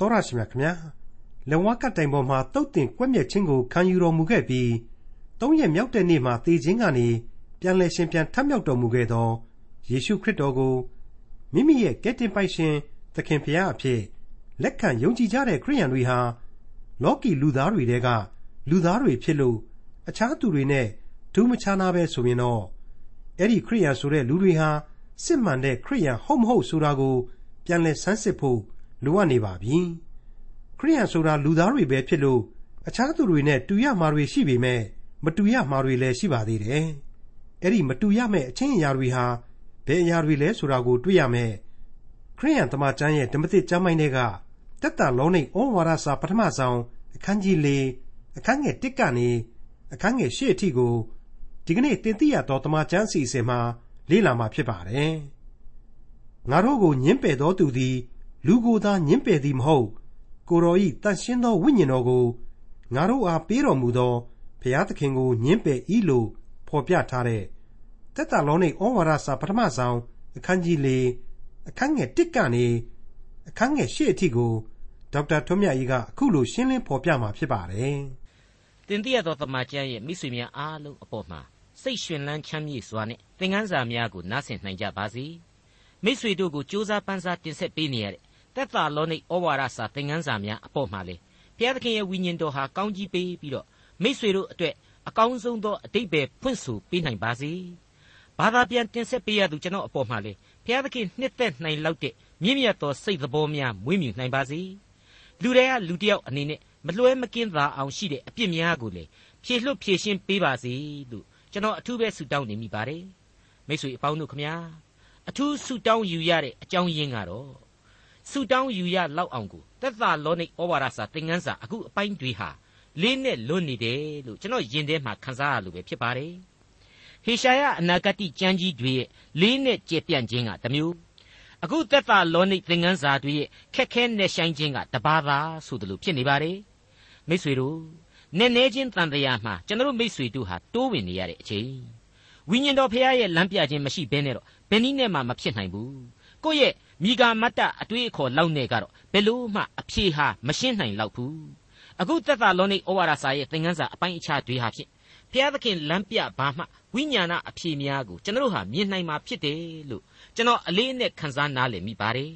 တောရရှိမြခင်ဗျာလက်ဝါးကတိုင်ပေါ်မှာတုတ်တင်ကွက်မြက်ခြင်းကိုခံယူတော်မူခဲ့ပြီးသုံးရက်မြောက်တဲ့နေ့မှာသေခြင်းကနေပြန်လည်ရှင်ပြန်ထမြောက်တော်မူခဲ့သောယေရှုခရစ်တော်ကိုမိမိရဲ့ကယ်တင်ပိုင်ရှင်သခင်ဖရာအဖြစ်လက်ခံယုံကြည်ကြတဲ့ခရိယန်တွေဟာလောကီလူသားတွေတဲကလူသားတွေဖြစ်လို့အခြားသူတွေနဲ့ဒူးမချာနာပဲဆိုရင်တော့အဲ့ဒီခရိယန်ဆိုတဲ့လူတွေဟာစစ်မှန်တဲ့ခရိယန်ဟုတ်မဟုတ်ဆိုတာကိုပြန်လည်ဆန်းစစ်ဖို့ လိုအပ်နေပါပြီခရိယန်ဆိုတာလူသားတွေပဲဖြစ်လို့အခြားသူတွေနဲ့တူရမှာတွေရှိပေမဲ့မတူရမှာတွေလည်းရှိပါသေးတယ်အဲ့ဒီမတူရမဲ့အချင်းအရာတွေဟာဘယ်အရာတွေလဲဆိုတာကိုတွေ့ရမယ်ခရိယန်တမန်ကျမ်းရဲ့ဓမ္မသစ်ကျမ်းပိုင်းတွေကတက်တာလုံးနေဩဝါဒစာပထမဆုံးအခန်းကြီး၄အခန်းငယ်၁ကနေအခန်းငယ်၈အထိကိုဒီကနေ့တင်ပြရတော့တမန်ကျမ်းအစီအစဉ်မှာလေ့လာမှာဖြစ်ပါတယ်ငါတို့ကိုညှင်းပယ်တော်သူသည် လူကိုယ်သာညှင်းပယ်သည်မဟုတ်ကိုတော်ဤတန်ရှင်းသောဝိညာဉ်တော်ကိုငါတို့အားပေးတော်မူသောဘုရားသခင်ကိုညှင်းပယ်၏လို့ဖော်ပြထားတဲ့သက်တာလုံးនៃဩဝါဒစာပထမဆုံးအခန်းကြီး၄အခန်းငယ်၁ကနေအခန်းငယ်၈အထိကိုဒေါက်တာထွန်းမြတ်ကြီးကအခုလိုရှင်းလင်းဖော်ပြมาဖြစ်ပါတယ်။တင်ပြတော်တမန်ကျမ်းရဲ့မိတ်ဆွေများအားလုံးအပေါ်မှာစိတ်ရှင်လန်းချမ်းမြေ့စွာနဲ့သင်ခန်းစာများကိုနားဆင်နိုင်ကြပါစေ။မိတ်ဆွေတို့ကိုစ조사ပန်းစားတင်ဆက်ပေးနေရတဲ့ သက်သာလောနိဩဝါဒစာသင်ခန်းစာများအပေါ်မှာလေဘုရားသခင်ရဲ့ဝိညာဉ်တော်ဟာကောင်းကြီးပေးပြီးတော့မိษွေတို့အတွက်အကောင်းဆုံးသောအတိတ်ပဲဖွင့်ဆိုပေးနိုင်ပါစေဘာသာပြန်တင်ဆက်ပေးရသူကျွန်တော်အပေါ်မှာလေဘုရားသခင်နှစ်သက်နိုင်လောက်တဲ့မြင့်မြတ်သောစိတ်သဘောများမွေးမြူနိုင်ပါစေလူတွေကလူတယောက်အနေနဲ့မလွှဲမကင်းသာအောင်ရှိတဲ့အပြစ်များကိုလေဖြေလွတ်ဖြေရှင်းပေးပါစေလို့ကျွန်တော်အထူးပဲဆုတောင်းနေမိပါတယ်မိษွေအပေါင်းတို့ခမညာအထူးဆုတောင်းယူရတဲ့အကြောင်းရင်းကတော့ ဆုတောင်းယူရလောက်အောင်ကိုသက်သာလောနိဩဝါဒစာသင်ခန်းစာအခုအပိုင်းတွေဟာလေးနဲ့လွတ်နေတယ်လို့ကျွန်တော်ယင်ထဲမှာခန်းစားရလို့ပဲဖြစ်ပါတယ်ဟေရှာယအနာဂတိကျမ်းကြီးတွေရဲ့လေးနဲ့ကျေပြန့်ခြင်းကတစ်မျိုးအခုသက်သာလောနိသင်ခန်းစာတွေရဲ့ခက်ခဲနဲ့ဆိုင်ခြင်းကတပါးသာဆိုသလိုဖြစ်နေပါတယ်မိษွေတို့နည်းနည်းချင်းတန်တရားမှာကျွန်တော်မိษွေတို့ဟာတိုးဝင်နေရတဲ့အချိန်ဝိညာဉ်တော်ဖခင်ရဲ့လမ်းပြခြင်းမရှိဘဲနဲ့တော့ဘယ်နည်းနဲ့မှမဖြစ်နိုင်ဘူးကိုယ့်ရဲ့ မိဂါမတ္တအတွေးအခေါ်လောက်နဲ့ကတော့ဘယ်လို့မှအဖြေဟာမရှင်းနိုင်လောက်ဘူးအခုသက်သာလောနိဩဝါဒစာရဲ့သင်ခန်းစာအပိုင်းအခြားတွေဟာဖြင့်ဘုရားသခင်လမ်းပြပါမှဝိညာဏအဖြေများကိုကျွန်တော်တို့ဟာမြင်နိုင်မှာဖြစ်တယ်လို့ကျွန်တော်အလေးအနက်ခန်းစားနားလည်မိပါတယ်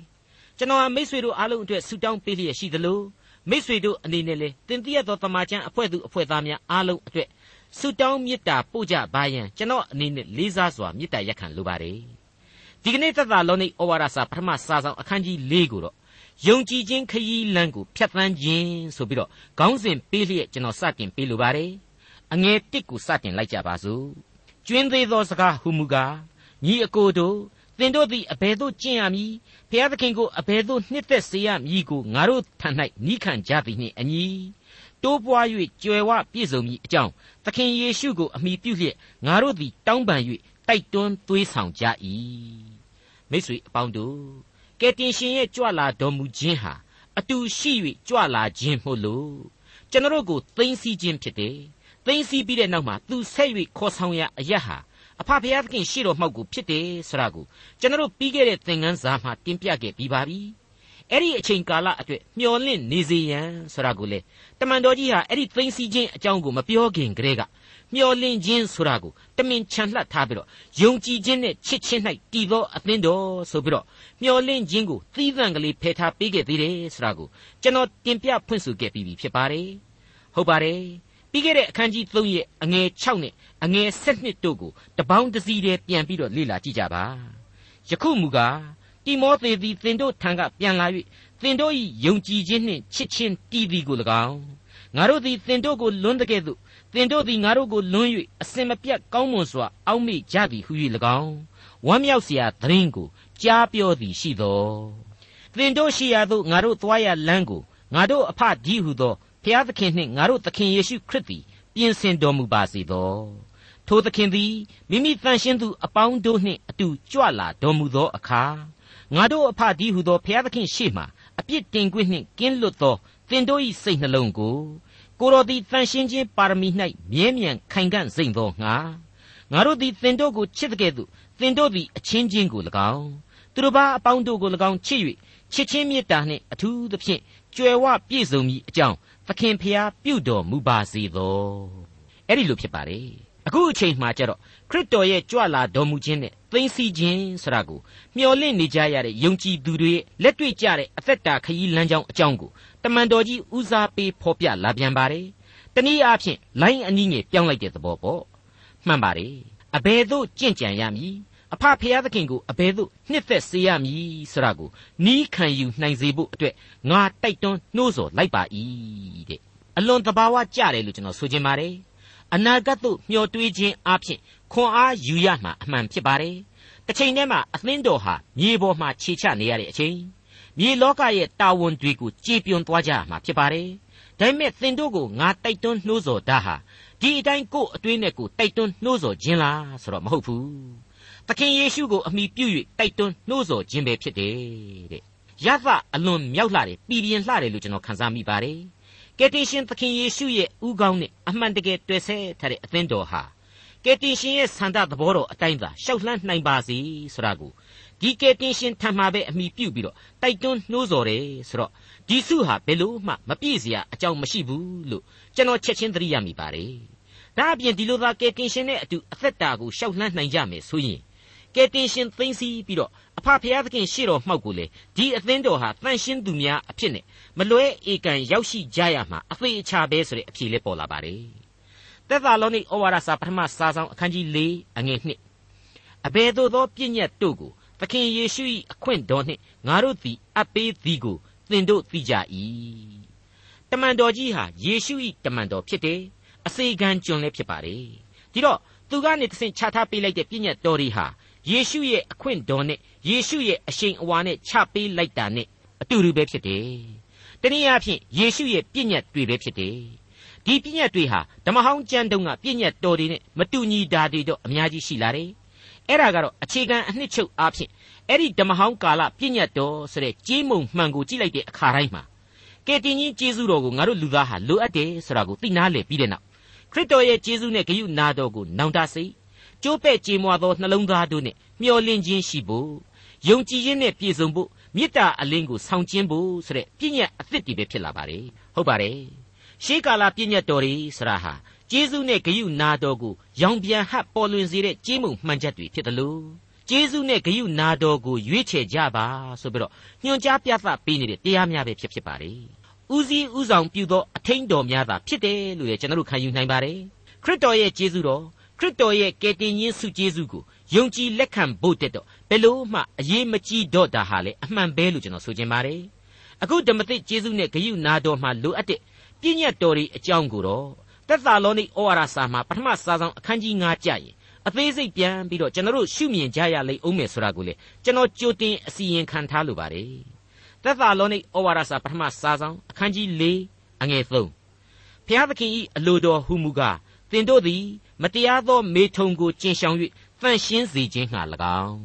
ကျွန်တော်ဟာမိษွေတို့အားလုံးအတွက်ဆုတောင်းပေးလျက်ရှိသလိုမိษွေတို့အနေနဲ့လေတင်ပြသောတမန်ကျန်အဖွဲ့သူအဖွဲ့သားများအားလုံးအတွက်ဆုတောင်းမေတ္တာပို့ကြပါယံကျွန်တော်အနေနဲ့လေးစားစွာမေတ္တာရက်ခံလိုပါတယ် ဒီကနေ့သက်သာလောနိဩဝါဒစာပထမစာဆောင်အခန်းကြီး၄ကိုတော့ယုံကြည်ခြင်းခရီးလမ်းကိုဖြတ်သန်းခြင်းဆိုပြီးတော့ခေါင်းစဉ်ပေးလျက်ကျွန်တော်စတင်ပေးလိုပါတယ်အငယ်တစ်ကိုစတင်လိုက်ကြပါစို့ကျွင်းသေးသောစကားဟူမူကားညီအကိုတို့သင်တို့သည်အဘယ်သို့ကျင့်ရမည်ဘုရားသခင်ကိုအဘယ်သို့နှစ်သက်စေရမည်ကိုငါတို့ထံ၌နိခံကြသည်နှင့်အညီတိုးပွား၍ကြွယ်ဝပြည့်စုံမည်အကြောင်းသခင်ယေရှုကိုအမိပြုလျက်ငါတို့သည်တောင်းပန်၍တိုက်တွန်းသွေးဆောင်ကြ၏ မိတ်ဆွေအပေါင်းတို့ကယ်တင်ရှင်ရဲ့ကြွလာတော်မူခြင်းဟာအတူရှိ၍ကြွလာခြင်းမို့လို့ကျွန်တော်ကိုသိသိခြင်းဖြစ်တယ်သိသိပြီးတဲ့နောက်မှာသူဆက်၍ခေါ်ဆောင်ရအရဟာအဖဖျားသခင်ရှေ့တော်မှောက်ကိုဖြစ်တယ်ဆိုတာကိုကျွန်တော်ပြီးခဲ့တဲ့သင်ခန်းစာမှာတင်ပြခဲ့ပြီးပါပြီအဲ့ဒီအချိန်ကာလအတွက်မျော်လင့်နေစေရန်ဆိုတာကိုလေတမန်တော်ကြီးဟာအဲ့ဒီသိသိခြင်းအကြောင်းကိုမပြောခင်ကတည်းက မျော်လင့်ခြင်းဆိုတာကိုတမင်ချန်လှပ်ထားပြီးတော့ယုံကြည်ခြင်းနဲ့ချစ်ခြင်း၌တည်သောအသင်းတော်ဆိုပြီးတော့မျော်လင့်ခြင်းကိုသီးသန့်ကလေးဖယ်ထားပေးခဲ့သေးတယ်ဆိုတာကိုကျွန်တော်တင်ပြဖွင့်ဆိုခဲ့ပြီးပြီဖြစ်ပါတယ်ဟုတ်ပါတယ်ပြီးခဲ့တဲ့အခန်းကြီး3ရဲ့အငယ်6နဲ့အငယ်7တို့ကိုတပေါင်းတစည်းတည်းပြန်ပြီးတော့လေ့လာကြည့်ကြပါယခုမူကားတိမောသေသည်သင်တို့ထံကပြန်လာ၍သင်တို့၏ယုံကြည်ခြင်းနှင့်ချစ်ခြင်းတည်သည်ကို၎င်းငါတို့သည်သင်တို့ကိုလွန်းတဲ့ကဲ့သို့ သင်တို့သည်ငါတို့ကိုလွန်း၍အစင်မပြတ်ကောင်းမွန်စွာအောက်မေ့ကြသည်ဟု၍၎င်းဝမ်းမြောက်เสียသတင်းကိုကြားပြောသည်ရှိသောသင်တို့ရှိရာသို့ငါတို့သွားရလမ်းကိုငါတို့အဖကြီးဟုသောဖျားသခင်နှင့်ငါတို့သခင်ယေရှုခရစ်သည်ပြင်ဆင်တော်မူပါစေသောထိုသခင်သည်မိမိတန်ရှင်းသူအပေါင်းတို့နှင့်အတူကြွလာတော်မူသောအခါငါတို့အဖကြီးဟုသောဖျားသခင်ရှေ့မှအပြစ်တင်ခွင့်နှင့်ကင်းလွတ်သောသင်တို့၏စိတ်နှလုံးကို ကိုတော်သည်တန်ရှင်းခြင်းပါရမီ၌မြဲမြံခိုင်ခံ့စိမ့်သောငါငါတို့သည်သင်တို့ကိုချစ်တဲ့ကဲ့သို့သင်တို့သည်အချင်းချင်းကို၎င်းသူတို့ဘာအပေါင်းတို့ကို၎င်းချစ်၍ချစ်ချင်းမေတ္တာနှင့်အထူးသဖြင့်ကြွယ်ဝပြည့်စုံမိအကြောင်းသခင်ဖျားပြုတော်မူပါစေသောအဲ့ဒီလိုဖြစ်ပါတယ်အခုအချိန်မှကျတော့ခရစ်တော်ရဲ့ကြွလာတော်မူခြင်းနဲ့သိသိခြင်းဆိုတာကိုမျှော်လင့်နေကြရတဲ့ယုံကြည်သူတွေရဲ့လက်တွေ့ကျတဲ့အသက်တာခရီးလမ်းကြောင်းအကြောင်းကို တမန်တော်ကြီးဦးစားပေးဖော်ပြလာပြန်ပါတယ်တနည်းအားဖြင့်လိုင်းအနည်းငယ်ပြောင်းလိုက်တဲ့သဘောပေါ့မှန်ပါတယ်အဘယ်သို့ကြင့်ကြံရမည်အဖဖျားသခင်ကိုအဘယ်သို့နှစ်သက်စေရမည်ဆိုတာကိုနီးခံယူနိုင်စေဖို့အတွက်ငါတိုက်တွန်းနှိုးဆော်လိုက်ပါ၏တဲ့အလွန်တဘာဝကြတယ်လို့ကျွန်တော်ဆိုချင်ပါတယ်အနာဂတ်သို့မျှော်တွေးခြင်းအပြင်ခွန်အားယူရမှာအမှန်ဖြစ်ပါတယ်တစ်ချိန်တည်းမှာအသင်းတော်ဟာမြေပေါ်မှာခြေချနေရတဲ့အချိန် မြေလောကရဲ့တာဝန်တွေကိုကြေပြွန်သွားကြရမှာဖြစ်ပါတယ်ဒါပေမဲ့သင်တို့ကိုငါတိုက်တွန်းနှိုးဆော်တာဟာဒီအတိုင်းကို့အတွေးနဲ့ကိုတိုက်တွန်းနှိုးဆော်ခြင်းလားဆိုတော့မဟုတ်ဘူးသခင်ယေရှုကိုအမိပြု၍တိုက်တွန်းနှိုးဆော်ခြင်းပဲဖြစ်တယ်တဲ့ရသအလွန်မြောက်လှတယ်ပြည်ပြင်းလှတယ်လို့ကျွန်တော်ခန်းစားမိပါတယ်ကယ်တင်ရှင်သခင်ယေရှုရဲ့ဥကောင်းနဲ့အမှန်တကယ်တွေ့ဆဲထားတဲ့အသင်းတော်ဟာကယ်တင်ရှင်ရဲ့ဆန္ဒသဘောတော်အတိုင်းသာရှောက်လှမ်းနိုင်ပါစေဆိုတာကို ဒီကယ်တင်ရှင်ထံမှာပဲအမိပြုပြီးတော့တိုက်တွန်းနှိုးဆော်တယ်ဆိုတော့ဒီစုဟာဘယ်လို့မှမပြည့်စရာအကြောင်းမရှိဘူးလို့ကျွန်တော်ချက်ချင်းသတိရမိပါတယ်ဒါအပြင်ဒီလိုသာကယ်တင်ရှင်နဲ့အတူအသက်တာကိုရှောက်လှမ်းနိုင်ကြမယ်ဆိုရင်ကယ်တင်ရှင်သိမ့်စီပြီးတော့အဖဖျားသခင်ရှေ့တော်မှောက်ကိုလေဒီအသင်းတော်ဟာတန်ရှင်းသူများအဖြစ်နဲ့မလွဲဧကန်ရောက်ရှိကြရမှာအသေးအချာပဲဆိုတဲ့အဖြေလေးပေါ်လာပါတယ်သက်သာလောနိဩဝါဒစာပထမစာဆောင်အခန်းကြီး၄အငယ်1အဘယ်သို့သောပြည့်ညတ်တို့ကိုသ ခင်ယေရှု၏အခွင့်တော်နှင့်ငါတို့သည်အပ်ပေးသည်ကိုသင်တို့သိကြ၏တမန်တော်ကြီးဟာယေရှု၏တမန်တော်ဖြစ်တယ်အစေခံကျွန်လည်းဖြစ်ပါတယ်ဒီတော့သူကနေတဆင့်ခြားထားပေးလိုက်တဲ့ပြည့်ညတ်တော်တွေဟာယေရှုရဲ့အခွင့်တော်နဲ့ယေရှုရဲ့အရှိန်အဝါနဲ့ချပေးလိုက်တာနဲ့အတူတူပဲဖြစ်တယ်။တနည်းအားဖြင့်ယေရှုရဲ့ပြည့်ညတ်တွေပဲဖြစ်တယ်။ဒီပြည့်ညတ်တွေဟာဓမ္မဟောင်းကျမ်းတုံးကပြည့်ညတ်တော်တွေနဲ့မတူညီတာတွေတော့အများကြီးရှိလာတယ်။ အဲ့ဒါကတော့အခြေခံအနှစ်ချုပ်အားဖြင့်အဲ့ဒီဓမ္မဟောင်းကာလပြည့်ညတ်တော်ဆိုတဲ့ကြီးမုံမှန်ကိုကြည့်လိုက်တဲ့အခါတိုင်းမှာကယ်တင်ကြီးကျေးဇူးတော်ကိုငါတို့လူသားဟာလိုအပ်တယ်ဆိုတာကိုသိနာလေပြီးတဲ့နောက်ခရစ်တော်ရဲ့ကျေးဇူးနဲ့ဂရုနာတော်ကိုနောင်တစိတ်ကျိုးပဲ့ကြေမွာသောနှလုံးသားတို့နဲ့မျော်လင့်ခြင်းရှိဖို့ယုံကြည်ခြင်းနဲ့ပြည့်စုံဖို့မေတ္တာအလင်းကိုဆောင်ကျင်းဖို့ဆိုတဲ့ပြည့်ညတ်အသစ်တွေပဲဖြစ်လာပါတယ်ဟုတ်ပါတယ်ရှေးကာလပြည့်ညတ်တော်တွေဆရာဟာ ကျေးဇူးနဲ့ဂရုနာတော်ကိုရောင်ပြန်ဟပ်ပေါ်လွင်စေတဲ့ကြေးမုံမှန်ချက်တွေဖြစ်တယ်လို့ကျေးဇူးနဲ့ဂရုနာတော်ကိုရွေးချယ်ကြပါဆိုပြီးတော့ညွှန်ကြားပြသပေးနေတဲ့တရားများပဲဖြစ်ဖြစ်ပါတယ်ဦးစီးဦးဆောင်ပြုသောအထင်းတော်များသာဖြစ်တယ်လို့လည်းကျွန်တော်တို့ခံယူနိုင်ပါတယ်ခရစ်တော်ရဲ့ကျေးဇူးတော်ခရစ်တော်ရဲ့ကယ်တင်ရှင်ဆုကျေးဇူးကိုယုံကြည်လက်ခံဖို့တက်တော့ဘယ်လို့မှအရေးမကြီးတော့တာဟာလေအမှန်ပဲလို့ကျွန်တော်ဆိုချင်ပါတယ်အခုဓမ္မသစ်ကျေးဇူးနဲ့ဂယုနာတော်မှာလိုအပ်တဲ့ပြည့်ညတ်တော်တွေအကြောင်းကိုတော့ သက်သာလောနိဩဝါဒစာမှာပထမစာဆောင်အခန်းကြီး9ကြရင်အသေးစိတ်ပြန်ပြီးတော့ကျွန်တော်တို့ရှုမြင်ကြရလိမ့်အောင်မယ်ဆိုတာကိုလေကျွန်တော်ကြိုတင်အစီရင်ခံထားလိုပါတယ်သက်သာလောနိဩဝါဒစာပထမစာဆောင်အခန်းကြီး4အငယ်3ဖျားသခင်ဤအလိုတော်ဟူမူကားသင်တို့သည်မတရားသောမေထုံကိုကျင်ဆောင်၍တန့်ရှင်းစေခြင်းငှာ၎င်း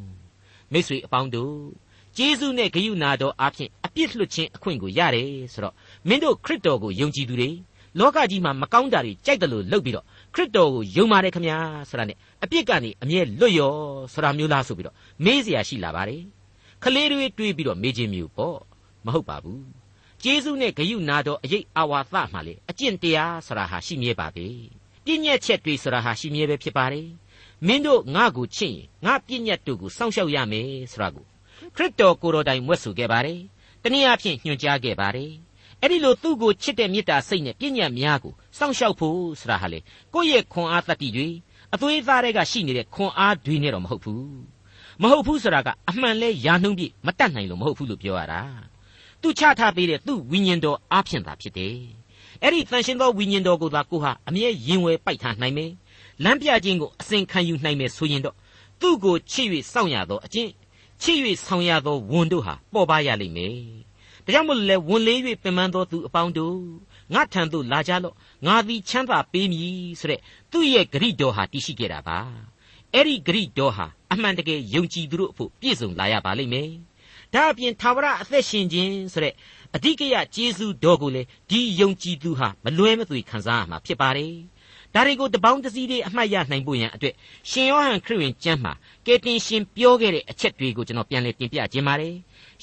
မိတ်ဆွေအပေါင်းတို့ကျေးဇူးနဲ့ဂရုဏာတော်အားဖြင့်အပြစ်လွတ်ခြင်းအခွင့်ကိုရတယ်ဆိုတော့မင်းတို့ခရစ်တော်ကိုယုံကြည်သူတွေ လောကကြီးမှာမကောင်းတာတွေကြိုက်တယ်လို့လုပ်ပြီးတော့ခရစ်တော်ကိုယုံပါတယ်ခမညာဆိုတာနဲ့အပြစ်ကနေအမြဲလွတ်ရောဆိုတာမျိုးလားဆိုပြီးတော့မေးเสียရှိလာပါတယ်ခလေးတွေတွေးပြီးတော့မေးခြင်းမျိုးပေါ့မဟုတ်ပါဘူးကျေးဇူးနဲ့ဂရုဏာတော်အရေးအာဝါသမှလေအကျင့်တရားဆိုတာဟာရှိမြဲပါပဲပြည့်ညက်ချက်တွေဆိုတာဟာရှိမြဲပဲဖြစ်ပါတယ်မင်းတို့ငါ့ကိုချစ်ရင်ငါပြည့်ညက်တို့ကိုစောင့်ရှောက်ရမယ်ဆိုတာကိုခရစ်တော်ကိုယ်တော်တိုင်မွတ်ဆိုခဲ့ပါတယ်တနည်းအားဖြင့်ညွှန်ကြားခဲ့ပါတယ် အဲ့ဒီလိုသူ့ကိုချစ်တဲ့မေတ္တာစိတ်နဲ့ပြည့်ညက်များကိုစောင့်ရှောက်ဖို့ဆိုတာဟာလေကိုယ့်ရဲ့ခွန်အားတတ္တိတွေအသွေးသားတွေကရှိနေတဲ့ခွန်အားတွေနဲ့တော့မဟုတ်ဘူးမဟုတ်ဘူးဆိုတာကအမှန်လဲယာနှုံးပြည့်မတတ်နိုင်လို့မဟုတ်ဘူးလို့ပြောရတာသူချထားပေးတဲ့သူ့ဝိညာဉ်တော်အားဖြင့်သာဖြစ်တယ်အဲ့ဒီတန်ရှင်သောဝိညာဉ်တော်ကိုသာကိုဟာအမြဲရင်ဝယ်ပိုက်ထားနိုင်မယ်လမ်းပြခြင်းကိုအစဉ်ခံယူနိုင်မယ်ဆိုရင်တော့သူ့ကိုချစ်၍စောင့်ရသောအကျင့်ချစ်၍ဆောင်ရသောဝန်တို့ဟာပေါ်ပါရလိမ့်မယ် ဒါကြောင့်မို့လဲဝန်လေး၍ပင်ပန်းသောသူအပေါင်းတို့ငါထံသို့လာကြလော့ငါသည်ချမ်းသာပေးမည်ဆိုတဲ့သူ့ရဲ့ဂရိတော်ဟာတည်ရှိခဲ့တာပါအဲ့ဒီဂရိတော်ဟာအမှန်တကယ်ယုံကြည်သူတို့အဖို့ပြည့်စုံလာရပါလိမ့်မယ်ဒါအပြင်သာဝရအသက်ရှင်ခြင်းဆိုတဲ့အဓိကရကျေးဇူးတော်ကိုလေဒီယုံကြည်သူဟာမလွဲမသွေခံစားရမှာဖြစ်ပါတယ်ဒါတွေကိုတပေါင်းတစည်းလေးအမှတ်ရနိုင်ဖို့ရန်အတွက်ရှင်ယောဟန်ခရစ်ဝင်ကျမ်းမှာကယ်တင်ရှင်ပြောခဲ့တဲ့အချက်တွေကိုကျွန်တော်ပြန်လည်တင်ပြခြင်းပါတယ်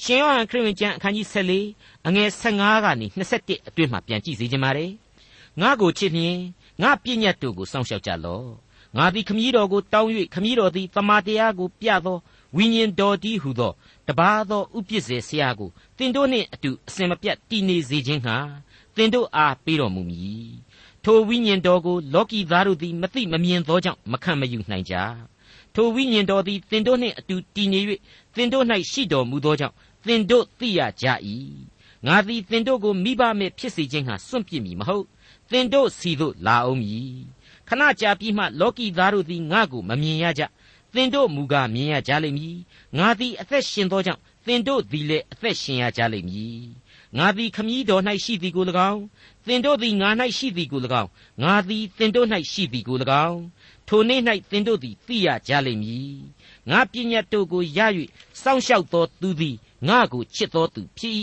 ရှင်ယောဟန်ခရစ်ဝင်ကျမ်းအခန်းကြီး14အငယ်15ကနေ21အတွင်းမှာပြန်ကြည့်စေချင်ပါတယ်ငါကိုချစ်လျင်ငါပြည့်ညတ်တို့ကိုစောင့်ရှောက်ကြလော့ငါသည်ခမည်းတော်ကိုတောင်း၍ခမည်းတော်သည်တမန်တရားကိုပြသောဝိညာဉ်တော်တည်းဟုသောတပါသောဥပစ္စေဆရာကိုတင်တို့နှင့်အတူအစင်မပြတ်တည်နေစေခြင်းဟာတင်တို့အားပေးတော်မူမည်ထိုဝိညာဉ်တော်ကိုလောကီသားတို့သည်မသိမမြင်သောကြောင့်မခံမယူနိုင်ကြထိုဝိညာဉ်တော်သည်တင်တို့နှင့်အတူတည်နေ၍တင်တို့၌ရှိတော်မူသောကြောင့် သင်တို့သိရကြ၏ငါသည်သင်တို့ကိုမိဘမဲ့ဖြစ်စေခြင်းဟာစွန့်ပစ်မည်မဟုတ်သင်တို့စီသို့လာအောင်မည်ခဏကြာပြီးမှလောကီသားတို့သည်ငါ့ကိုမမြင်ရကြသင်တို့မူကားမြင်ရကြလိမ့်မည်ငါသည်အသက်ရှင်သောကြောင့်သင်တို့သည်လည်းအသက်ရှင်ရကြလိမ့်မည်ငါသည်ခမည်းတော်၌ရှိသည်ကို၎င်းသင်တို့သည်ငါ၌ရှိသည်ကို၎င်းငါသည်သင်တို့၌ရှိသည်ကို၎င်းထိုနေ့၌သင်တို့သည်သိရကြလိမ့်မည်ငါပညာတို့ကိုရ၍စောင့်ရှောက်သောသူသည် ငါကိုချစ်သောသူဖြစ်၏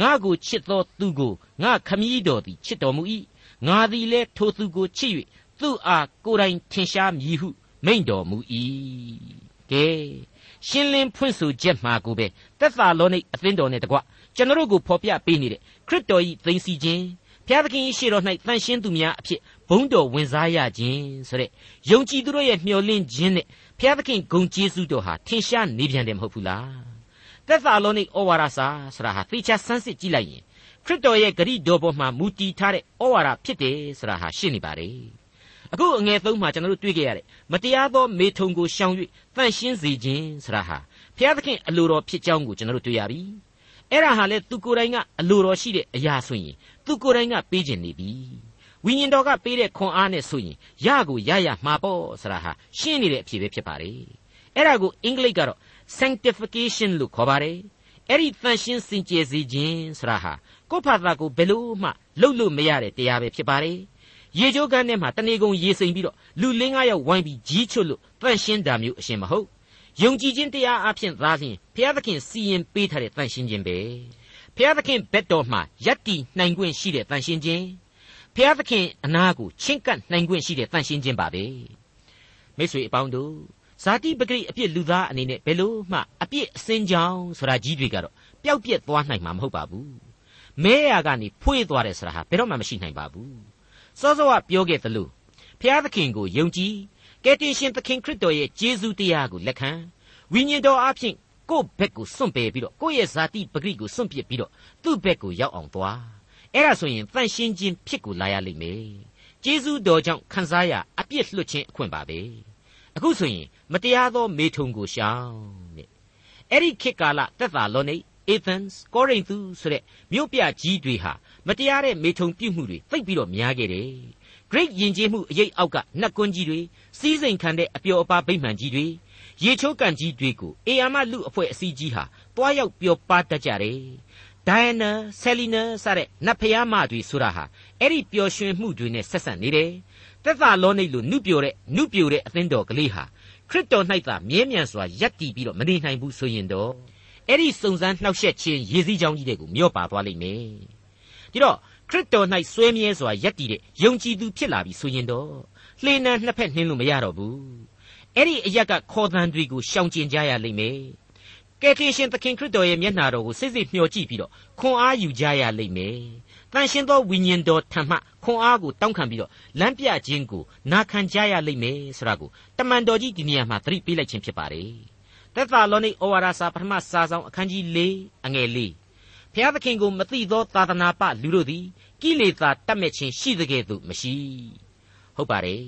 ငါကိုချစ်သောသူကိုငါခမည်းတော်သည်ချစ်တော်မူ၏ငါသည်လည်းထိုသူကိုချစ်၍သူ့အားကိုယ်တိုင်ထင်ရှားမည်ဟုမိန့်တော်မူ၏ကဲရှင်းလင်းဖွင့်ဆိုချက်မှာကိုပဲသက်သာလောနိအသင်းတော်နဲ့တကွကျွန်တော်တို့ကိုဖော်ပြပေးနေတဲ့ခရစ်တော်၏သိသိခြင်းဘုရားသခင်ရှေ့တော်၌တန်ရှင်းသူများအဖြစ်ဘုန်းတော်ဝင်စားရခြင်းဆိုတဲ့ယုံကြည်သူတို့ရဲ့မျှော်လင့်ခြင်းနဲ့ဘုရားသခင်ဂုဏ်ကျေးဇူးတော်ဟာထင်ရှားနေပြန်တယ်မဟုတ်ဘူးလား သက်သာလောနိဩဝါဒစာဆိုတာဟာသေချာဆန်းစစ်ကြည့်လိုက်ရင်ခရစ်တော်ရဲ့ဂရိတော်ပေါ်မှာမူတည်ထားတဲ့ဩဝါဒဖြစ်တယ်ဆိုတာဟာရှင်းနေပါလေအခုအငယ်သုံးမှာကျွန်တော်တို့တွေ့ကြရတယ်မတရားသောမေထုံကိုရှောင်၍တန့်ရှင်းစေခြင်းဆိုတာဟာဘုရားသခင်အလိုတော်ဖြစ်ကြောင်းကိုကျွန်တော်တို့တွေ့ရပြီအဲ့ဒါဟာလေသူကိုယ်တိုင်ကအလိုတော်ရှိတဲ့အရာဆိုရင်သူကိုယ်တိုင်ကပေးခြင်းနေပြီဝိညာဉ်တော်ကပေးတဲ့ခွန်အားနဲ့ဆိုရင်ရကိုရရမှာပေါ့ဆိုတာဟာရှင်းနေတဲ့အဖြေပဲဖြစ်ပါလေအဲ့ဒါကိုအင်္ဂလိပ်ကတော့ sanctification လို့ခေါ်ပါတယ်အဲ့ဒီတန်ရှင်းစင်ကြယ်စေခြင်းဆိုတာဟာကိုယ့်ဘာသာကိုဘယ်လို့မှလှုပ်လို့မရတဲ့တရားပဲဖြစ်ပါတယ်ရေချိုးကန်းထဲမှာတနေကုန်ရေစိမ်ပြီးတော့လူလင်းကားရောက်ဝိုင်းပြီးကြီးချွတ်လို့တန့်ရှင်းတာမျိုးအရှင်မဟုတ်ယုံကြည်ခြင်းတရားအဖြစ်သားဖြင့်ဘုရားသခင်စီရင်ပေးထားတဲ့တန့်ရှင်းခြင်းပဲဘုရားသခင်ဘက်တော်မှာယက်တီနိုင်ခွင့်ရှိတဲ့တန့်ရှင်းခြင်းဘုရားသခင်အနာကိုချင်းကပ်နိုင်ခွင့်ရှိတဲ့တန့်ရှင်းခြင်းပါပဲမိတ်ဆွေအပေါင်းတို့ ဇာတိပဂရိအပြစ်လူသားအနေနဲ့ဘယ်လို့မှအပြစ်အစင်းကြောင်းဆိုတာကြီးတွေကတော့ပျောက်ပြက်သွားနိုင်မှာမဟုတ်ပါဘူးမဲရကနေဖွေးသွားတယ်ဆိုတာဟာဘယ်တော့မှမရှိနိုင်ပါဘူးစောစောကပြောခဲ့သလိုဖျားသခင်ကိုယုံကြည်ကယ်တင်ရှင်သခင်ခရစ်တော်ရဲ့ကျေးဇူးတရားကိုလက်ခံဝိညာဉ်တော်အဖျင်ကိုယ့်ဘက်ကိုစွန့်ပယ်ပြီးတော့ကိုယ့်ရဲ့ဇာတိပဂရိကိုစွန့်ပစ်ပြီးတော့သူ့ဘက်ကိုရောက်အောင်သွားအဲ့ဒါဆိုရင်တန့်ရှင်းခြင်းဖြစ်ကိုလာရလိမ့်မယ်ကျေးဇူးတော်ကြောင့်ခံစားရအပြစ်လွတ်ခြင်းအခွင့်ပါပဲအခုဆိုရင် မတရားသောမေထုံကိုရှောင်တဲ့အဲ့ဒီခေတ်ကာလသက်သာလောနေအေသန်စ်ကောရိန္သုဆိုတဲ့မြို့ပြကြီးတွေဟာမတရားတဲ့မေထုံပြုတ်မှုတွေသိပ်ပြီးတော့များခဲ့တယ်။ Great ယဉ်ကျေးမှုအရေးအောက်ကနှက်ကွန်းကြီးတွေစီးစိမ်ခံတဲ့အပျော်အပါဗိမှန်ကြီးတွေရေချိုးကန်ကြီးတွေကိုအေယာမလူအဖွဲ့အစည်းကြီးဟာတွားရောက်ပျော်ပါတတ်ကြတယ်။ Diana, Selina စတဲ့နတ်ဖျားမတွေဆိုတာဟာအဲ့ဒီပျော်ရွှင်မှုတွေနဲ့ဆက်ဆက်နေတယ်။သက်သာလောနိတ်လိုနှုပြိုတဲ့နှုပြိုတဲ့အသင်းတော်ကလေးဟာ ခရစ်တော်၌သာမြဲမြံစွာယက်တည်ပြီးတော့မနေနိုင်ဘူးဆိုရင်တော့အဲ့ဒီစုံစမ်းနှောက်ယှက်ခြင်းရေစည်းကြောင်းကြီးတွေကိုမျောပါသွားလိမ့်မယ်ဒီတော့ခရစ်တော်၌စွဲမြဲစွာယက်တည်တဲ့ယုံကြည်သူဖြစ်လာပြီဆိုရင်တော့လှေနံနှစ်ဖက်နှင်းလို့မရတော့ဘူးအဲ့ဒီအရက်ကခေါ်သံတွေကိုရှောင်ကျဉ်ကြရလိမ့်မယ်ကယ်တင်ရှင်သခင်ခရစ်တော်ရဲ့မျက်နှာတော်ကိုစိတ်စိတ်မျှော်ကြည့်ပြီးတော့ခွန်အားယူကြရလိမ့်မယ် တန်ရှင်သောဝိညာဉ်တော်ထံမှခွန်အားကိုတောင်းခံပြီးတော့လမ်းပြခြင်းကိုနာခံကြရလိမ့်မယ်ဆိုတာကိုတမန်တော်ကြီးဒီနေရာမှာသတိပေးလိုက်ခြင်းဖြစ်ပါတယ်သက်သာလောနိဩဝါဒစာပထမစာဆောင်အခန်းကြီး၄အငယ်၄ဖျားသခင်ကိုမသိသောသာသနာပလူတို့သည်ကိလေသာတတ်မဲ့ခြင်းရှိသကဲ့သို့မရှိဟုတ်ပါတယ်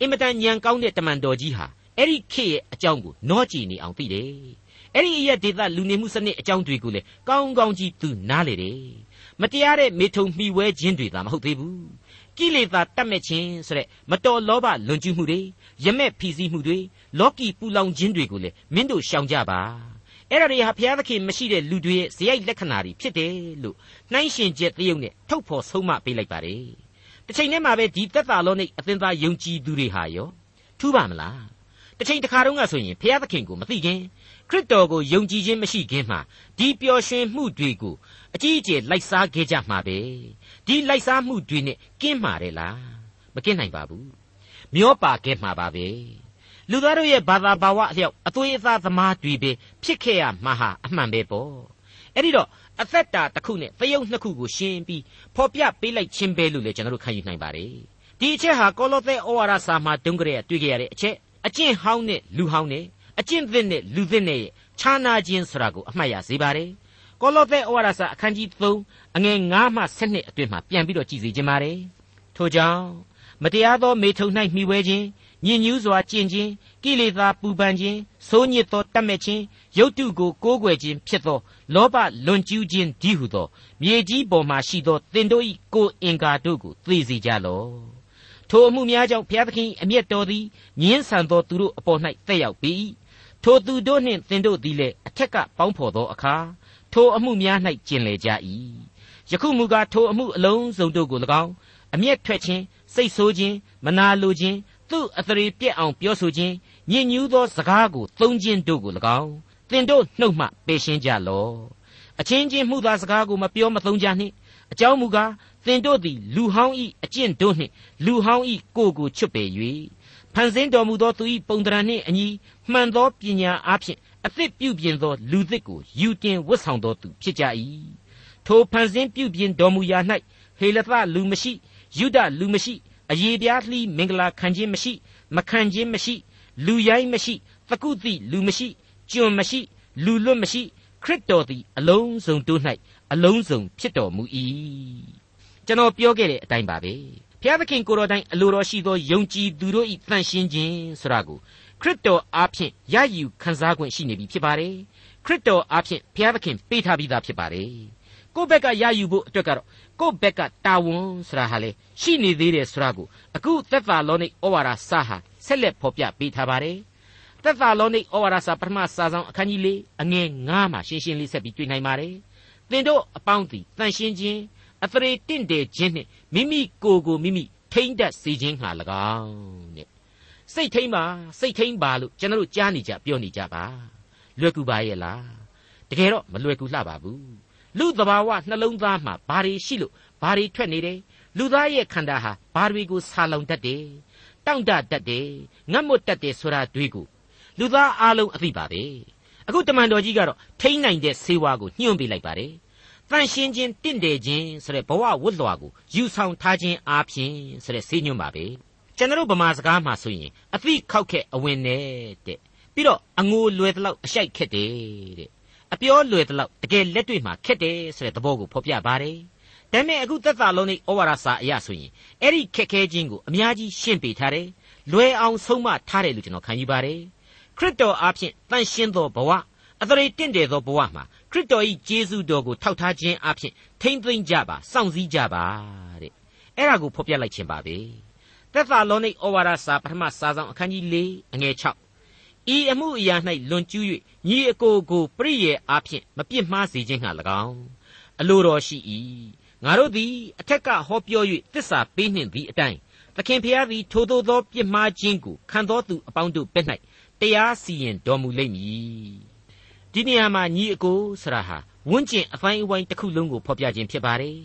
အင်မတန်ညံကောင်းတဲ့တမန်တော်ကြီးဟာအဲ့ဒီခေတ်ရဲ့အကြောင်းကိုနောကြည်နေအောင်သိတယ်အဲ့ဒီအရက်ဒေသလူနေမှုစနစ်အကြောင်းတွေကိုလည်းကောင်းကောင်းကြီးသူနားလေတယ် မတရားတဲ့မေထုံမှီဝဲခြင်းတွေသာမဟုတ်သေးဘူးကိလေသာတတ်မဲ့ခြင်းဆိုတဲ့မတော်လောဘလွန်ကျူးမှုတွေရမက်ဖီစီးမှုတွေလောကီပူလောင်ခြင်းတွေကိုလည်းမင်းတို့ရှောင်ကြပါအဲ့ဒါတွေဟာဘုရားသခင်မရှိတဲ့လူတွေရဲ့ဇယိုက်လက္ခဏာတွေဖြစ်တယ်လို့နှိုင်းရှင်ချက်တရုပ်နဲ့ထုတ်ဖော်ဆုံးမပေးလိုက်ပါတယ်တစ်ချိန်တည်းမှာပဲဒီသက်သာလောနိအသင်သားယုံကြည်သူတွေဟာရောထူးပါမလားတစ်ချိန်တစ်ခါတုန်းကဆိုရင်ဘုရားသခင်ကိုမသိခင်ခရစ်တော်ကိုယုံကြည်ခြင်းမရှိခင်မှာဒီပျော်ရွှင်မှုတွေကို အကြီးအကျယ်လိုက်စားခဲ့ကြမှာပဲဒီလိုက်စားမှုတွေနဲ့ကင်းမှာတယ်လားမကင်းနိုင်ပါဘူးမျောပါခဲ့မှာပါပဲလူသားတို့ရဲ့ဘာသာဘာဝအလျောက်အသွေးအသားသမားတွေပဲဖြစ်ခဲ့ရမှာဟာအမှန်ပဲပေါ့အဲ့ဒီတော့အသက်တာတစ်ခုနဲ့သရုပ်နှစ်ခုကိုရှင်းပြီးဖော်ပြပေးလိုက်ခြင်းပဲလို့လည်းကျွန်တော်တို့ခံယူနိုင်ပါတယ်ဒီအချက်ဟာကောလောသဲဩဝါဒစာမှာတုန်းကလေးတွေ့ကြရတဲ့အချက်အကျင့်ဟောင်းနဲ့လူဟောင်းနဲ့အကျင့်သစ်နဲ့လူသစ်နဲ့ရဲ့ခြားနာခြင်းဆိုတာကိုအမှတ်ရစေပါတယ် ကောလောသဲဩဝါဒစာအခန်းကြီး3အငယ်9မှ12အတွင်မှာပြန်ပြီးတော့ကြည်စီခြင်းပါတယ်ထို့ကြောင့်မတရားသောမေထုံ၌မှီဝဲခြင်းညင်ညူးစွာကျင့်ခြင်းကိလေသာပူပန်ခြင်းစိုးညစ်သောတတ်မဲ့ခြင်းရုပ်တုကိုကိုးကွယ်ခြင်းဖြစ်သောလောဘလွန်ကျူးခြင်းဒီဟုသောမြေကြီးပေါ်မှရှိသောသင်တို့၏ကိုယ်အင်္ကာတို့ကိုသိစေကြလော့ထိုအမှုများကြောင့်ဘုရားသခင်အမျက်တော်သည်ညင်းဆန်သောသူတို့အပေါ်၌တက်ရောက်ပြီထိုသူတို့နှင့်သင်တို့သည်လည်းအထက်ကပေါင်းဖော်သောအခါ ထိုအမှုများ၌ကျင်လေကြ၏ယခုမူကားထိုအမှုအလုံးစုံတို့ကို၎င်းအမျက်ထွက်ခြင်းစိတ်ဆိုးခြင်းမနာလိုခြင်းသူ့အသရေပြက်အောင်ပြောဆိုခြင်းညဉ့်ညူးသောစကားကိုသုံးခြင်းတို့ကို၎င်းသင်တို့နှုတ်မှပယ်ရှင်းကြလော့အချင်းချင်းမှုသာစကားကိုမပြောမသုံးကြနှင့်အကြောင်းမူကားသင်တို့သည်လူဟောင်းဤအကျင့်တို့နှင့်လူဟောင်းဤကိုယ်ကိုချွတ်ပေ၍ဖန်ဆင်းတော်မူသောသူ၏ပုံတရံနှင့်အညီမှန်သောပညာအားဖြင့် အသစ်ပြုပြင်သောလူသစ်ကိုယူတင်ဝတ်ဆောင်သောသူဖြစ်ကြ၏ထိုဖန်ဆင်းပြုပြင်တော်မူရာ၌ဟေလသလူမရှိယုဒလူမရှိအယေပြားလှီးမင်္ဂလာခံခြင်းမရှိ မခံခြင်းမရှိ လူရိုင်းမရှိသကုတိလူမရှိကျွန်မရှိလူလွတ်မရှိခရစ်တော်သည်အလုံးစုံတို့၌အလုံးစုံဖြစ်တော်မူ၏ကျွန်တော်ပြောခဲ့တဲ့အတိုင်းပါပဲဘုရားသခင်ကိုတော်တိုင်အလိုတော်ရှိသောယုံကြည်သူတို့၏တန်ရှင်းခြင်းဆိုတာကို ခရစ်တော်အားဖြင့်ရယူခံစား권ရှိနေပြီဖြစ်ပါတယ်ခရစ်တော်အားဖြင့်ဘုရားသခင်ပေးထားပြီးသားဖြစ်ပါတယ်ကိုယ့်ဘက်ကရယူဖို့အတွက်ကတော့ကိုယ့်ဘက်ကတာဝန်ဆိုတာဟာလေရှိနေသေးတယ်ဆိုတာကိုအခုသက်သာလောနိဩဝါဒစာဟာဆက်လက်ဖော်ပြပေးထားပါတယ်သက်သာလောနိဩဝါဒစာပထမစာဆောင်အခန်းကြီး၄အငယ်9မှာရှင်းရှင်းလေးဆက်ပြီးတွေ့နိုင်ပါတယ်သင်တို့အပေါင်းသည်တန်ရှင်းခြင်းအသရေတင့်တယ်ခြင်းနှင့်မိမိကိုယ်ကိုမိမိထိမ့်တတ်စေခြင်းဟာ၎င်းတဲ့ စိတ်ထိမ့်ပါစိတ်ထိမ့်ပါလို့ကျွန်တော်တို့ကြားနေကြပြောနေကြပါလွယ်ကူပါရဲ့လားတကယ်တော့မလွယ်ကူလှပါဘူးလူသဘာဝနှလုံးသားမှာဘာတွေရှိလို့ဘာတွေထွက်နေတယ်လူသားရဲ့ခန္ဓာဟာဘာတွေကိုဆာလောင်တတ်တယ်တောင့်တတတ်တယ်ငတ်မွတ်တတ်တယ်ဆိုတာတွေကိုလူသားအလုံးအသိပါပဲအခုတမန်တော်ကြီးကတော့ထိမ့်နိုင်တဲ့ဆေးဝါးကိုညှို့ပေးလိုက်ပါတယ်တန်ရှင်းခြင်းတင့်တယ်ခြင်းဆိုတဲ့ဘဝဝတ်လွှာကိုယူဆောင်ထားခြင်းအားဖြင့်ဆိုတဲ့ဆေးညွှန်းပါပဲ ကျွန်တော်ဗမာစကားမှာဆိုရင်အသိခောက်ခက်အဝင်နဲ့တဲ့ပြီးတော့အငိုလွယ်တလောက်အရှိုက်ခက်တယ်တဲ့အပြောလွယ်တလောက်တကယ်လက်တွေ့မှာခက်တယ်ဆိုတဲ့သဘောကိုဖော်ပြပါတယ်ဒါပေမဲ့အခုသက်သာလုံးនៃဩဝါဒစာအရဆိုရင်အဲ့ဒီခက်ခဲခြင်းကိုအများကြီးရှင်းပြထားတယ်လွယ်အောင်ဆုံးမထားတယ်လို့ကျွန်တော်ခံယူပါတယ်ခရစ်တော်အားဖြင့်တန်ရှင်းသောဘဝအသရေတင့်တယ်သောဘဝမှာခရစ်တော်၏ကျေးဇူးတော်ကိုထောက်ထားခြင်းအပြင်ထိမ့်သိမ့်ကြပါစောင့်စည်းကြပါတဲ့အဲ့ဒါကိုဖော်ပြလိုက်ခြင်းပါပဲ သက်သာလောနိဩဝါဒစာပထမစာဆောင်အခန်းကြီး၄အငယ်6ဤအမှုအရာ၌လွန်ကျူး၍ညီအကိုကိုပြည့်ရဲ့အဖြစ်မပြစ်မှားစေခြင်းဟာ၎င်းအလိုတော်ရှိ၏ငါတို့သည်အထက်ကဟောပြော၍တစ္ဆာပေးနှင့်သည့်အတိုင်းသခင်ဖျားသည်ထိုသို့သောပြစ်မှားခြင်းကိုခံတော်သူအပေါင်းတို့ဘက်၌တရားစီရင်တော်မူလိမ့်မည်ဒီနေရာမှာညီအကိုဆရာဟာဝန်းကျင်အပိုင်းအဝိုင်းတစ်ခုလုံးကိုဖော်ပြခြင်းဖြစ်ပါတယ်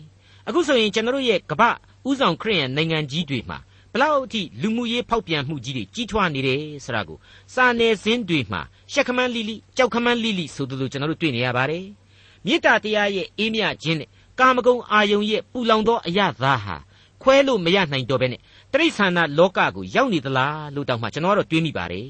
အခုဆိုရင်ကျွန်တော်တို့ရဲ့ကမ္ဘာဥဆောင်ခရိယန်နိုင်ငံကြီးတွေမှာ ဘလောက်အထိလူမှုရေးဖောက်ပြန်မှုကြီးတွေကြီးထွားနေတယ်ဆိုတာကိုစာနယ်ဇင်းတွေမှာရှက်ခမန်းလိလိကြောက်ခမန်းလိလိဆိုသလိုကျွန်တော်တို့တွေ့နေရပါတယ်မေတ္တာတရားရဲ့အေးမြခြင်းနဲ့ကာမဂုဏ်အာယုံရဲ့ပူလောင်သောအရာသားဟာခွဲလို့မရနိုင်တော့ဘဲနဲ့တိရစ္ဆာန်လောကကိုရောက်နေသလားလို့တောင်မှကျွန်တော်ကတော့တွေးမိပါတယ်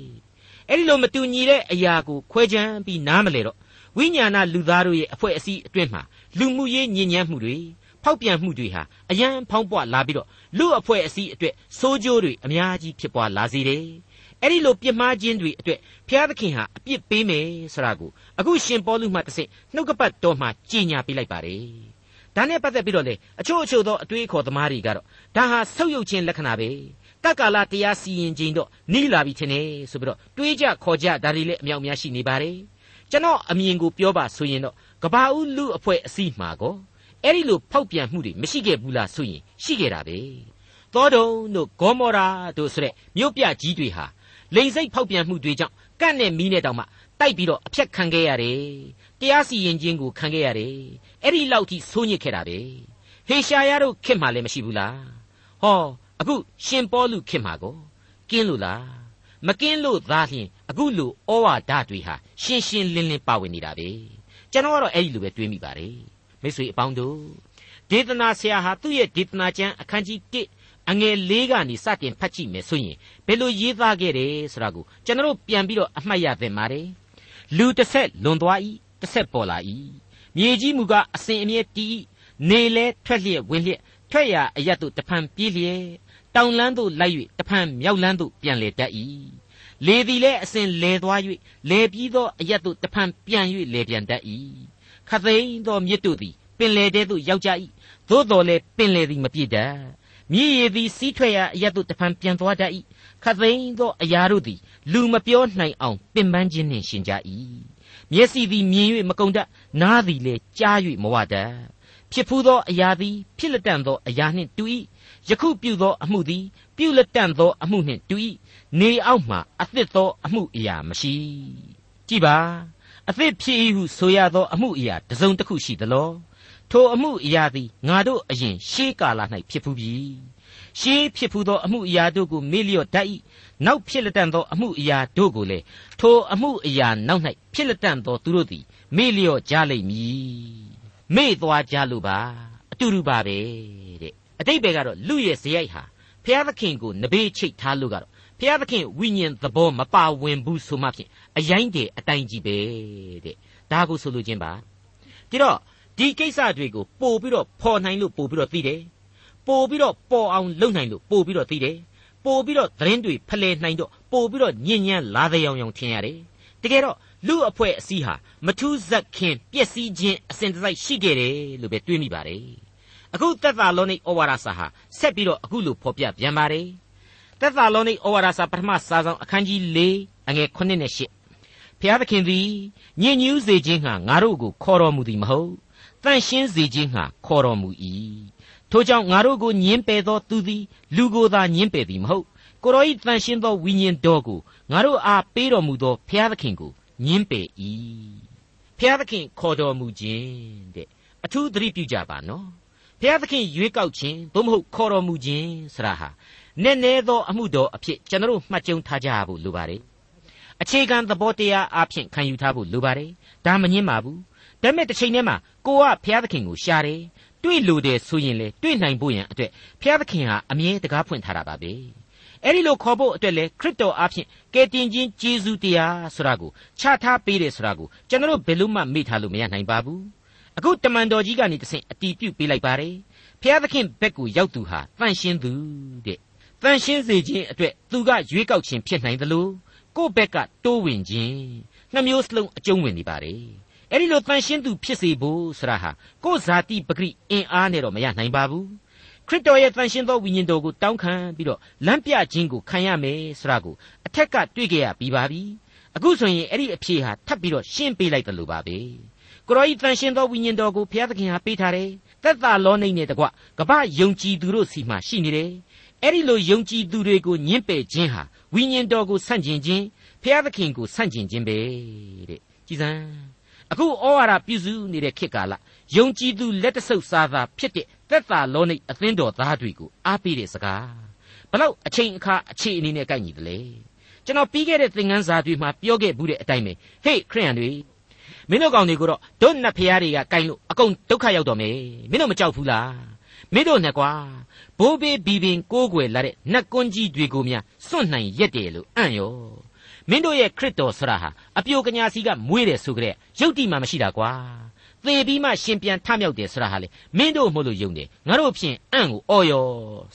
အဲ့ဒီလိုမတူညီတဲ့အရာကိုခွဲခြမ်းပြီးနားမလဲတော့ဝိညာဏလူသားတို့ရဲ့အဖွဲ့အစည်းအတွင်းမှာလူမှုရေးညဉ့်ညမ်းမှုတွေ ဖောက်ပြန်မှုတွေဟာအယံဖောင်းပွားလာပြီးတော့လူအဖွဲ့အစည်းအတွက်စိုးကျိုးတွေအများကြီးဖြစ်ပွားလာစေတယ်အဲ့ဒီလိုပြစ်မှားခြင်းတွေအတွက်ဘုရားသခင်ဟာအပြစ်ပေးမယ်ဆိုတာကိုအခုရှင်ပေါလုမှတစ်ဆင့်နှုတ်ကပတ်တော်မှာကြီးညာပေးလိုက်ပါတယ်ဒါနဲ့ပတ်သက်ပြီးတော့လေအချို့အချို့သောအတွေးခေါ်သမားတွေကတော့ဒါဟာဆုပ်ယုပ်ခြင်းလက္ခဏာပဲတက္ကာလတရားစီရင်ခြင်းတော့နီးလာပြီထင်တယ်ဆိုပြီးတော့တွေးကြခေါ်ကြဒါတွေလည်းအမြောက်များရှိနေပါတယ်ကျွန်တော်အမြင်ကိုပြောပါဆိုရင်တော့ကဘာဦးလူအဖွဲ့အစည်းမှာကော အဲ့ဒီလိုဖောက်ပြန်မှုတွေမရှိခဲ့ဘူးလားဆိုရင်ရှိခဲ့တာပဲသောဒုံတို့ဂေါမောရာတို့ဆိုတဲ့မြို့ပြကြီးတွေဟာလိန်စိတ်ဖောက်ပြန်မှုတွေကြောင့်ကန့်နဲ့မီးနဲ့တောင်မှတိုက်ပြီးတော့အဖြတ်ခံခဲ့ရတယ်တရားစီရင်ခြင်းကိုခံခဲ့ရတယ်အဲ့ဒီလောက်ထိဆိုးညစ်ခဲ့တာပဲဟေရှာယတို့ခင်မှလည်းမရှိဘူးလားဟောအခုရှင်ပေါလုခင်မှာကိုကင်းလို့လားမကင်းလို့သားလျှင်အခုလိုဩဝါဒတွေဟာရှင်းရှင်းလင်းလင်းပါဝင်နေတာပဲကျွန်တော်ကတော့အဲ့ဒီလိုပဲတွေးမိပါတယ် မိတ်ဆွေအပေါင်းတို့ဒေသနာဆရာဟာသူ့ရဲ့ဒေသနာကျမ်းအခန်းကြီး1အငယ်၄ကနေစတင်ဖတ်ကြည့်မယ်ဆိုရင်ဘယ်လိုရေးသားခဲ့တယ်ဆိုတာကိုကျွန်တော်ပြန်ပြီးတော့အမှတ်ရသင့်ပါတယ်လူတစ်ဆက်လွန်သွား၏တစ်ဆက်ပေါ်လာ၏မြေကြီးမူကအစဉ်အမြဲတည်နေလဲထွက်လျက်ဝင်လျက်ထွက်ရအရတ်တို့တဖန်ပြေးလျက်တောင်လန်းသို့လိုက်၍တဖန်မြောက်လန်းသို့ပြန်လေတတ်၏လေသည်လည်းအစဉ်လဲသွား၍လဲပြီးသောအရတ်တို့တဖန်ပြန်၍လဲပြန်တတ်၏ ခသိန်းသောမြစ်တို့သည်ပင်လေတဲ့သို့ရောက်ကြ၏သို့တော်လည်းပင်လေသည်မပြည့်တတ်မြည်ရည်သည်စီးထွက်ရာအရတ်တို့တဖန်ပြန်သွားတတ်၏ခသိန်းသောအရာတို့သည်လူမပြောနိုင်အောင်ပင်ပန်းခြင်းနှင့်ရှင်ကြ၏မျက်စိသည်မြင်၍မကုန်တတ်နားသည်လည်းကြား၍မဝတတ်ဖြစ်ဖူးသောအရာသည်ဖြစ်လက်တန့်သောအရာနှင့်တူ၏ယခုပြုသောအမှုသည်ပြုလက်တန့်သောအမှုနှင့်တူ၏နေအောက်မှအသစ်သောအမှုအရာမရှိကြည်ပါ အသစ်ဖြစ်၏ဟုဆိုရသော အမှုအရာတစ်စုံတစ်ခုရှိသလောထိုအမှုအရာသည်ငါတို့အရင်ရှေးကာလ၌ဖြစ်ဖူးပြီရှေးဖြစ်ဖူးသောအမှုအရာတို့ကိုမေ့လျော့တတ်၏နောက်ဖြစ်လက်တန့်သောအမှုအရာတို့ကိုလည်းထိုအမှုအရာနောက်၌ဖြစ်လက်တန့်သောသူတို့သည်မေ့လျော့ကြလိမ့်မည်မေ့သွားကြလို့ပါအတူတူပါပဲတဲ့အတိတ်ဘယ်ကတော့လူရဲ့ဇယိုက်ဟာဖျားသခင်ကိုနဘေးချိတ်ထားလို့ကတော့ ဖျားသခင်ဝိညာဉ်သဘောမပါဝင်ဘူးဆိုမှဖြင့်အရင်တည်းအတိုင်းကြီးပဲတဲ့ဒါကိုဆိုလိုခြင်းပါဒီတော့ဒီကိစ္စတွေကိုပို့ပြီးတော့ဖော်နိုင်လို့ပို့ပြီးတော့သိတယ်ပို့ပြီးတော့ပေါ်အောင်လုပ်နိုင်လို့ပို့ပြီးတော့သိတယ်ပို့ပြီးတော့သတင်းတွေဖလှယ်နိုင်တော့ပို့ပြီးတော့ညဉ့်ညမ်းလာတဲ့ရောင်ရောင်ထင်ရတယ်တကယ်တော့လူအဖွဲ့အစည်းဟာမထူးဇက်ခင်ပျက်စီးခြင်းအစဉ်တစိုက်ရှိခဲ့တယ်လို့ပဲတွေးမိပါတယ်အခုသက်သာလောနိဩဝါဒစာဟာဆက်ပြီးတော့အခုလိုဖော်ပြပြန်ပါတယ် သက်သာလောနိဩဝါဒစာပထမစာဆောင်အခန်းကြီး၄အငယ်9နဲ့10ဖျားသခင်သည်ညဉ့်ညူးစေခြင်းငှာငါတို့ကိုခေါ်တော်မူသည်မဟုတ်တန့်ရှင်းစေခြင်းငှာခေါ်တော်မူ၏ထို့ကြောင့်ငါတို့ကိုညင်းပယ်သောသူသည်လူကိုသာညင်းပယ်သည်မဟုတ်ကိုရောဤတန်ရှင်းသောဝိညာဉ်တော်ကိုငါတို့အားပေးတော်မူသောဘုရားသခင်ကိုညင်းပယ်၏ဘုရားသခင်ခေါ်တော်မူခြင်းတဲ့အထူးသတိပြုကြပါနော်ဘုရားသခင်ရွေးကောက်ခြင်းသို့မဟုတ်ခေါ်တော်မူခြင်းဆရာဟာ နည်းနည်းသောအမှုတော်အဖြစ်ကျွန်တော်မှတ်ကြုံထားကြဖို့လိုပါတယ်အခြေခံသဘောတရားအဖြစ်ခံယူထားဖို့လိုပါတယ်ဒါမငင်းပါဘူးဒါပေမဲ့တစ်ချိန်တည်းမှာကိုကဘုရားသခင်ကိုရှာတယ်တွေ့လို့တယ်ဆိုရင်လေတွေ့နိုင်ဖို့ရန်အတွက်ဘုရားသခင်ဟာအမြဲတကားဖွင့်ထားတာပါပဲအဲ့ဒီလိုခေါ်ဖို့အတွက်လေခရစ်တော်အဖြစ်ကယ်တင်ခြင်းကျေးဇူးတရားဆိုတာကိုချထားပေးတယ်ဆိုတာကိုကျွန်တော်ဘယ်လို့မှမေ့ထားလို့မရနိုင်ပါဘူးအခုတမန်တော်ကြီးကနေတဆင့်အတီးပြုတ်ပေးလိုက်ပါတယ်ဘုရားသခင်ဘက်ကိုရောက်သူဟာတန်ရှင်းသူတဲ့ တန်ရှင်းစေခြင်းအတွက်သူကရွေးကောက်ခြင်းဖြစ်နိုင်သလိုကိုယ့်ဘက်ကတိုးဝင်ခြင်းနှမျိုးစလုံးအကျုံးဝင်နေပါတယ်အဲ့ဒီလိုတန်ရှင်းသူဖြစ်စေဖို့ဆိုတာဟာကိုယ်ဇာတိပဂရိအင်အားနဲ့တော့မရနိုင်ပါဘူးခရစ်တော်ရဲ့တန်ရှင်းသောဝိညာဉ်တော်ကိုတောင်းခံပြီးတော့လမ်းပြခြင်းကိုခံရမယ်ဆိုတာကိုအထက်ကတွေ့ကြရပြီးပါပြီအခုဆိုရင်အဲ့ဒီအဖြေဟာထပ်ပြီးတော့ရှင်းပေးလိုက်တယ်လို့ပါပဲကိုရောဤတန်ရှင်းသောဝိညာဉ်တော်ကိုဘုရားသခင်ဟာပေးထားတယ်သက်သာလောနေနဲ့တကွကပယုံကြည်သူတို့စီမှာရှိနေတယ် အဲ့ဒီလိုယုံကြည်သူတွေကိုညှင်းပယ်ခြင်းဟာဝိညာဉ်တော်ကိုဆန့်ကျင်ခြင်းဘုရားသခင်ကိုဆန့်ကျင်ခြင်းပဲတဲ့ကြည်စမ်းအခုဩဝါဒပြုစုနေတဲ့ခေတ်ကာလယုံကြည်သူလက်တဆုပ်စားသာဖြစ်တဲ့သက်သာလောနိအသင်းတော်သားတွေကိုအားပေးတဲ့စကားဘလောက်အချိန်အခါအခြေအနေနဲ့ကိုက်ညီတယ်လေကျွန်တော်ပြီးခဲ့တဲ့သင်ခန်းစာတွေမှာပြောခဲ့ဘူးတဲ့အတိုင်းပဲဟေ့ခရိယန်တွေမင်းတို့ကောင်တွေကိုတော့ဒုနတ်ဖျားတွေကကိုင်းလို့အကုန်ဒုက္ခရောက်တော့မယ်မင်းတို့မကြောက်ဘူးလား မင်းတို့နဲ့ကွာဘိုးဘေးဘီပင်ကိုးကွယ်လာတဲ့နတ်ကွန်းကြီးတွေကိုများစွန့်နိုင်ရက်တယ်လို့အံ့ရောမင်းတို့ရဲ့ခရစ်တော်ဆရာဟာအပြိုကညာစီကမွေးတယ်ဆိုကြတဲ့ရုပ်တိမှမရှိတာကွာသေပြီးမှရှင်ပြန်ထမြောက်တယ်ဆရာဟာလေမင်းတို့မို့လို့ယုံတယ်ငါတို့ဖြင့်အံ့ကိုအော်ရော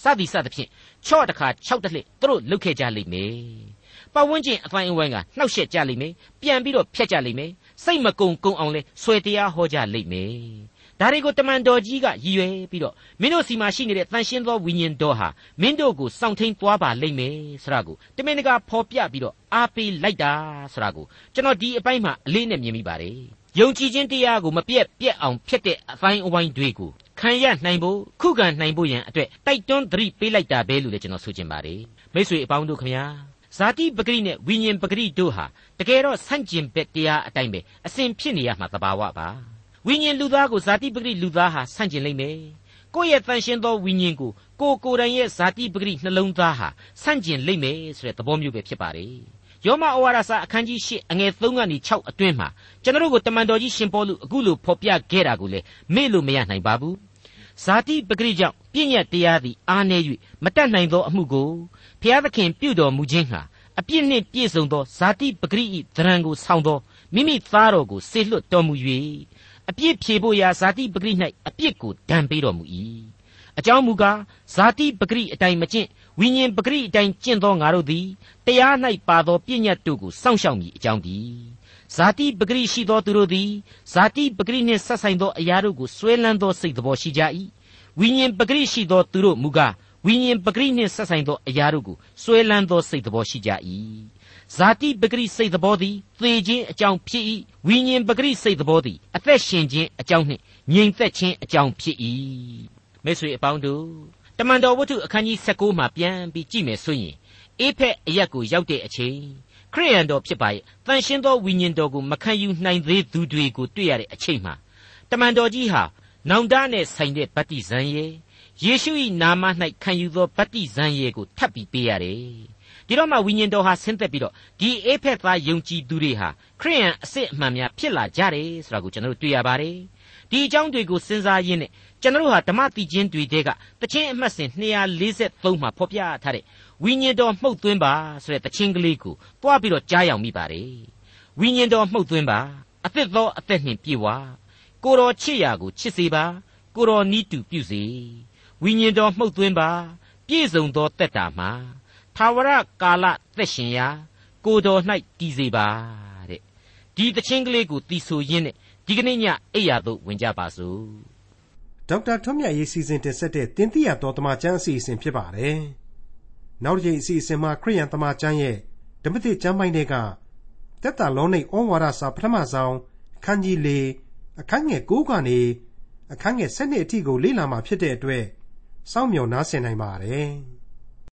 စသည်စသဖြင့်ချော့တခါ၆တလှသူတို့လုတ်ခဲ့ကြလိမ့်မယ်ပတ်ဝန်းကျင်အတိုင်းအဝိုင်းကနှောက်ယှက်ကြလိမ့်မယ်ပြန်ပြီးတော့ဖျက်ကြလိမ့်မယ်စိတ်မကုံကုံအောင်လဲဆွဲတရားဟောကြလိမ့်မယ် ဒါတွေကိုတမန်တော်ကြီးကရည်ရွယ်ပြီးတော့မင်းတို့စီမှာရှိနေတဲ့တန်ရှင်းသောဝိညာဉ်တော်ဟာမင်းတို့ကိုစောင့်ထိန်သွားပါလိမ့်မယ်ဆိုတာကိုတမင်တကာဖော်ပြပြီးတော့အားပေးလိုက်တာဆိုတာကိုကျွန်တော်ဒီအပိုင်းမှာအလေးနဲ့မြင်မိပါတယ်ယုံကြည်ခြင်းတရားကိုမပြက်ပြက်အောင်ဖျက်တဲ့အပိုင်းအဝိုင်းတွေကိုခံရနိုင်ဖို့ခုခံနိုင်ဖို့ရန်အတွက်တိုက်တွန်းသတိပေးလိုက်တာပဲလို့လည်းကျွန်တော်ဆိုချင်ပါတယ်မိတ်ဆွေအပေါင်းတို့ခင်ဗျာဇာတိပဂရိနဲ့ဝိညာဉ်ပဂရိတို့ဟာတကယ်တော့ဆန့်ကျင်ဘက်တရားအတိုင်းပဲအစဉ်ဖြစ်နေရမှာသဘာဝပါ ဝိညာဉ်လူသားကိုဇာတိပဂရိလူသားဟာဆန့်ကျင်လိမ့်မယ်ကိုယ့်ရဲ့တန်ရှင်းသောဝိညာဉ်ကိုကိုကိုယ်တိုင်ရဲ့ဇာတိပဂရိနှလုံးသားဟာဆန့်ကျင်လိမ့်မယ်ဆိုတဲ့သဘောမျိုးပဲဖြစ်ပါတယ်ယောမဩဝါဒစာအခန်းကြီး၈အငယ်3ကနေ6အတွင်းမှာကျွန်တော်တို့ကိုတမန်တော်ကြီးရှင်ပေါလုအခုလိုဖော်ပြခဲ့တာကိုလေမေ့လို့မရနိုင်ပါဘူးဇာတိပဂရိကြောင့်ပြည့်ညတ်တရားသည်အားနည်း၍မတတ်နိုင်သောအမှုကိုဖျားသခင်ပြုတော်မူခြင်းဟာအပြစ်နှင့်ပြည့်စုံသောဇာတိပဂရိ၏သရံကိုဆောင်းသောမိမိသားတော်ကိုဆေလွတ်တော်မူ၍ အပြစ်ဖြေဖို့ရာဇာတိပဂရိ၌အပြစ်ကိုဒဏ်ပေးတော်မူ၏အကြောင်းမူကားဇာတိပဂရိအတိုင်းမကျင့်ဝိညာဉ်ပဂရိအတိုင်းကျင့်သောငါတို့သည်တရား၌ပါသောပြည့်ညတ်တို့ကိုစောင့်ရှောက်မည်အကြောင်းသည်ဇာတိပဂရိရှိသောသူတို့သည်ဇာတိပဂရိနှင့်ဆက်ဆိုင်သောအရာတို့ကိုဆွဲလန်းသောစိတ်တော်ရှိကြ၏ဝိညာဉ်ပဂရိရှိသောသူတို့မူကားဝိညာဉ်ပဂရိနှင့်ဆက်ဆိုင်သောအရာတို့ကိုဆွဲလန်းသောစိတ်တော်ရှိကြ၏ ဇာတိပဂရိစိတ်တော်သည်သေခြင်းအကြောင်းဖြစ်၏ဝိညာဉ်ပဂရိစိတ်တော်သည်အသက်ရှင်ခြင်းအကြောင်းနှင့်ငြိမ်သက်ခြင်းအကြောင်းဖြစ်၏မိတ်ဆွေအပေါင်းတို့တမန်တော်ဝတ္ထုအခန်းကြီး16မှာပြန်ပြီးကြည့်မယ်ဆိုရင်အေဖက်အရက်ကိုရောက်တဲ့အချိန်ခရိယန်တော်ဖြစ်ပါရဲ့တန်ရှင်းသောဝိညာဉ်တော်ကိုမခံယူနိုင်သေးသူတွေကိုတွေ့ရတဲ့အချိန်မှာတမန်တော်ကြီးဟာနောင်တနဲ့ဆိုင်တဲ့ဗတ္တိဇံရဲ့ယေရှု၏နာမ၌ခံယူသောဗတ္တိဇံရဲ့ကိုထပ်ပြီးပေးရတယ် ဒီတော့မှဝိညာဉ်တော်ဟာဆင်းသက်ပြီးတော့ဒီအေဖက်သားယုံကြည်သူတွေဟာခရိယန်အစ်စ်အမှန်များဖြစ်လာကြတယ်ဆိုတာကိုကျွန်တော်တို့တွေ့ရပါတယ်ဒီအကြောင်းတွေကိုစဉ်းစားရင်းနဲ့ကျွန်တော်တို့ဟာဓမ္မတိချင်းတွေတဲကတခြင်းအမှတ်စဉ်243မှာဖော်ပြထားတဲ့ဝိညာဉ်တော်မှုတ်သွင်းပါဆိုတဲ့တခြင်းကလေးကိုတွားပြီးတော့ကြားရောက်မိပါတယ်ဝိညာဉ်တော်မှုတ်သွင်းပါအသစ်သောအသက်နှင့်ပြည့်ဝကိုတော်ချစ်ရာကိုချစ်စေပါကိုတော်နီးတူပြုစေဝိညာဉ်တော်မှုတ်သွင်းပါ ပြည့်စုံသောတက်တာမှာ သာဝရကာလသက်ရှင်ရာကိုတော်၌တည်စေပါတဲ့ဒီတခြင်းကလေးကိုတီးဆိုရင်းနဲ့ဒီကနေ့ညအိယာသို့ဝင်ကြပါစို့ဒေါက်တာထွန်းမြတ်ရေးစီစဉ်တင်ဆက်တဲ့တင်ပြတော်တမချန်းအစီအစဉ်ဖြစ်ပါတယ်နောက်တစ်ချိန်အစီအစဉ်မှာခရိယန်တမချန်းရဲ့ဓမ္မသစ်ကျမ်းပိုင်းတွေကတက်တာလုံးနေဩဝါဒစာပထမဆုံးအခန်းကြီး၄အခန်းငယ်၉ကနေအခန်းငယ်၁၂အထိကိုလေ့လာမှာဖြစ်တဲ့အတွက်စောင့်မျှော်နားဆင်နိုင်ပါတယ်။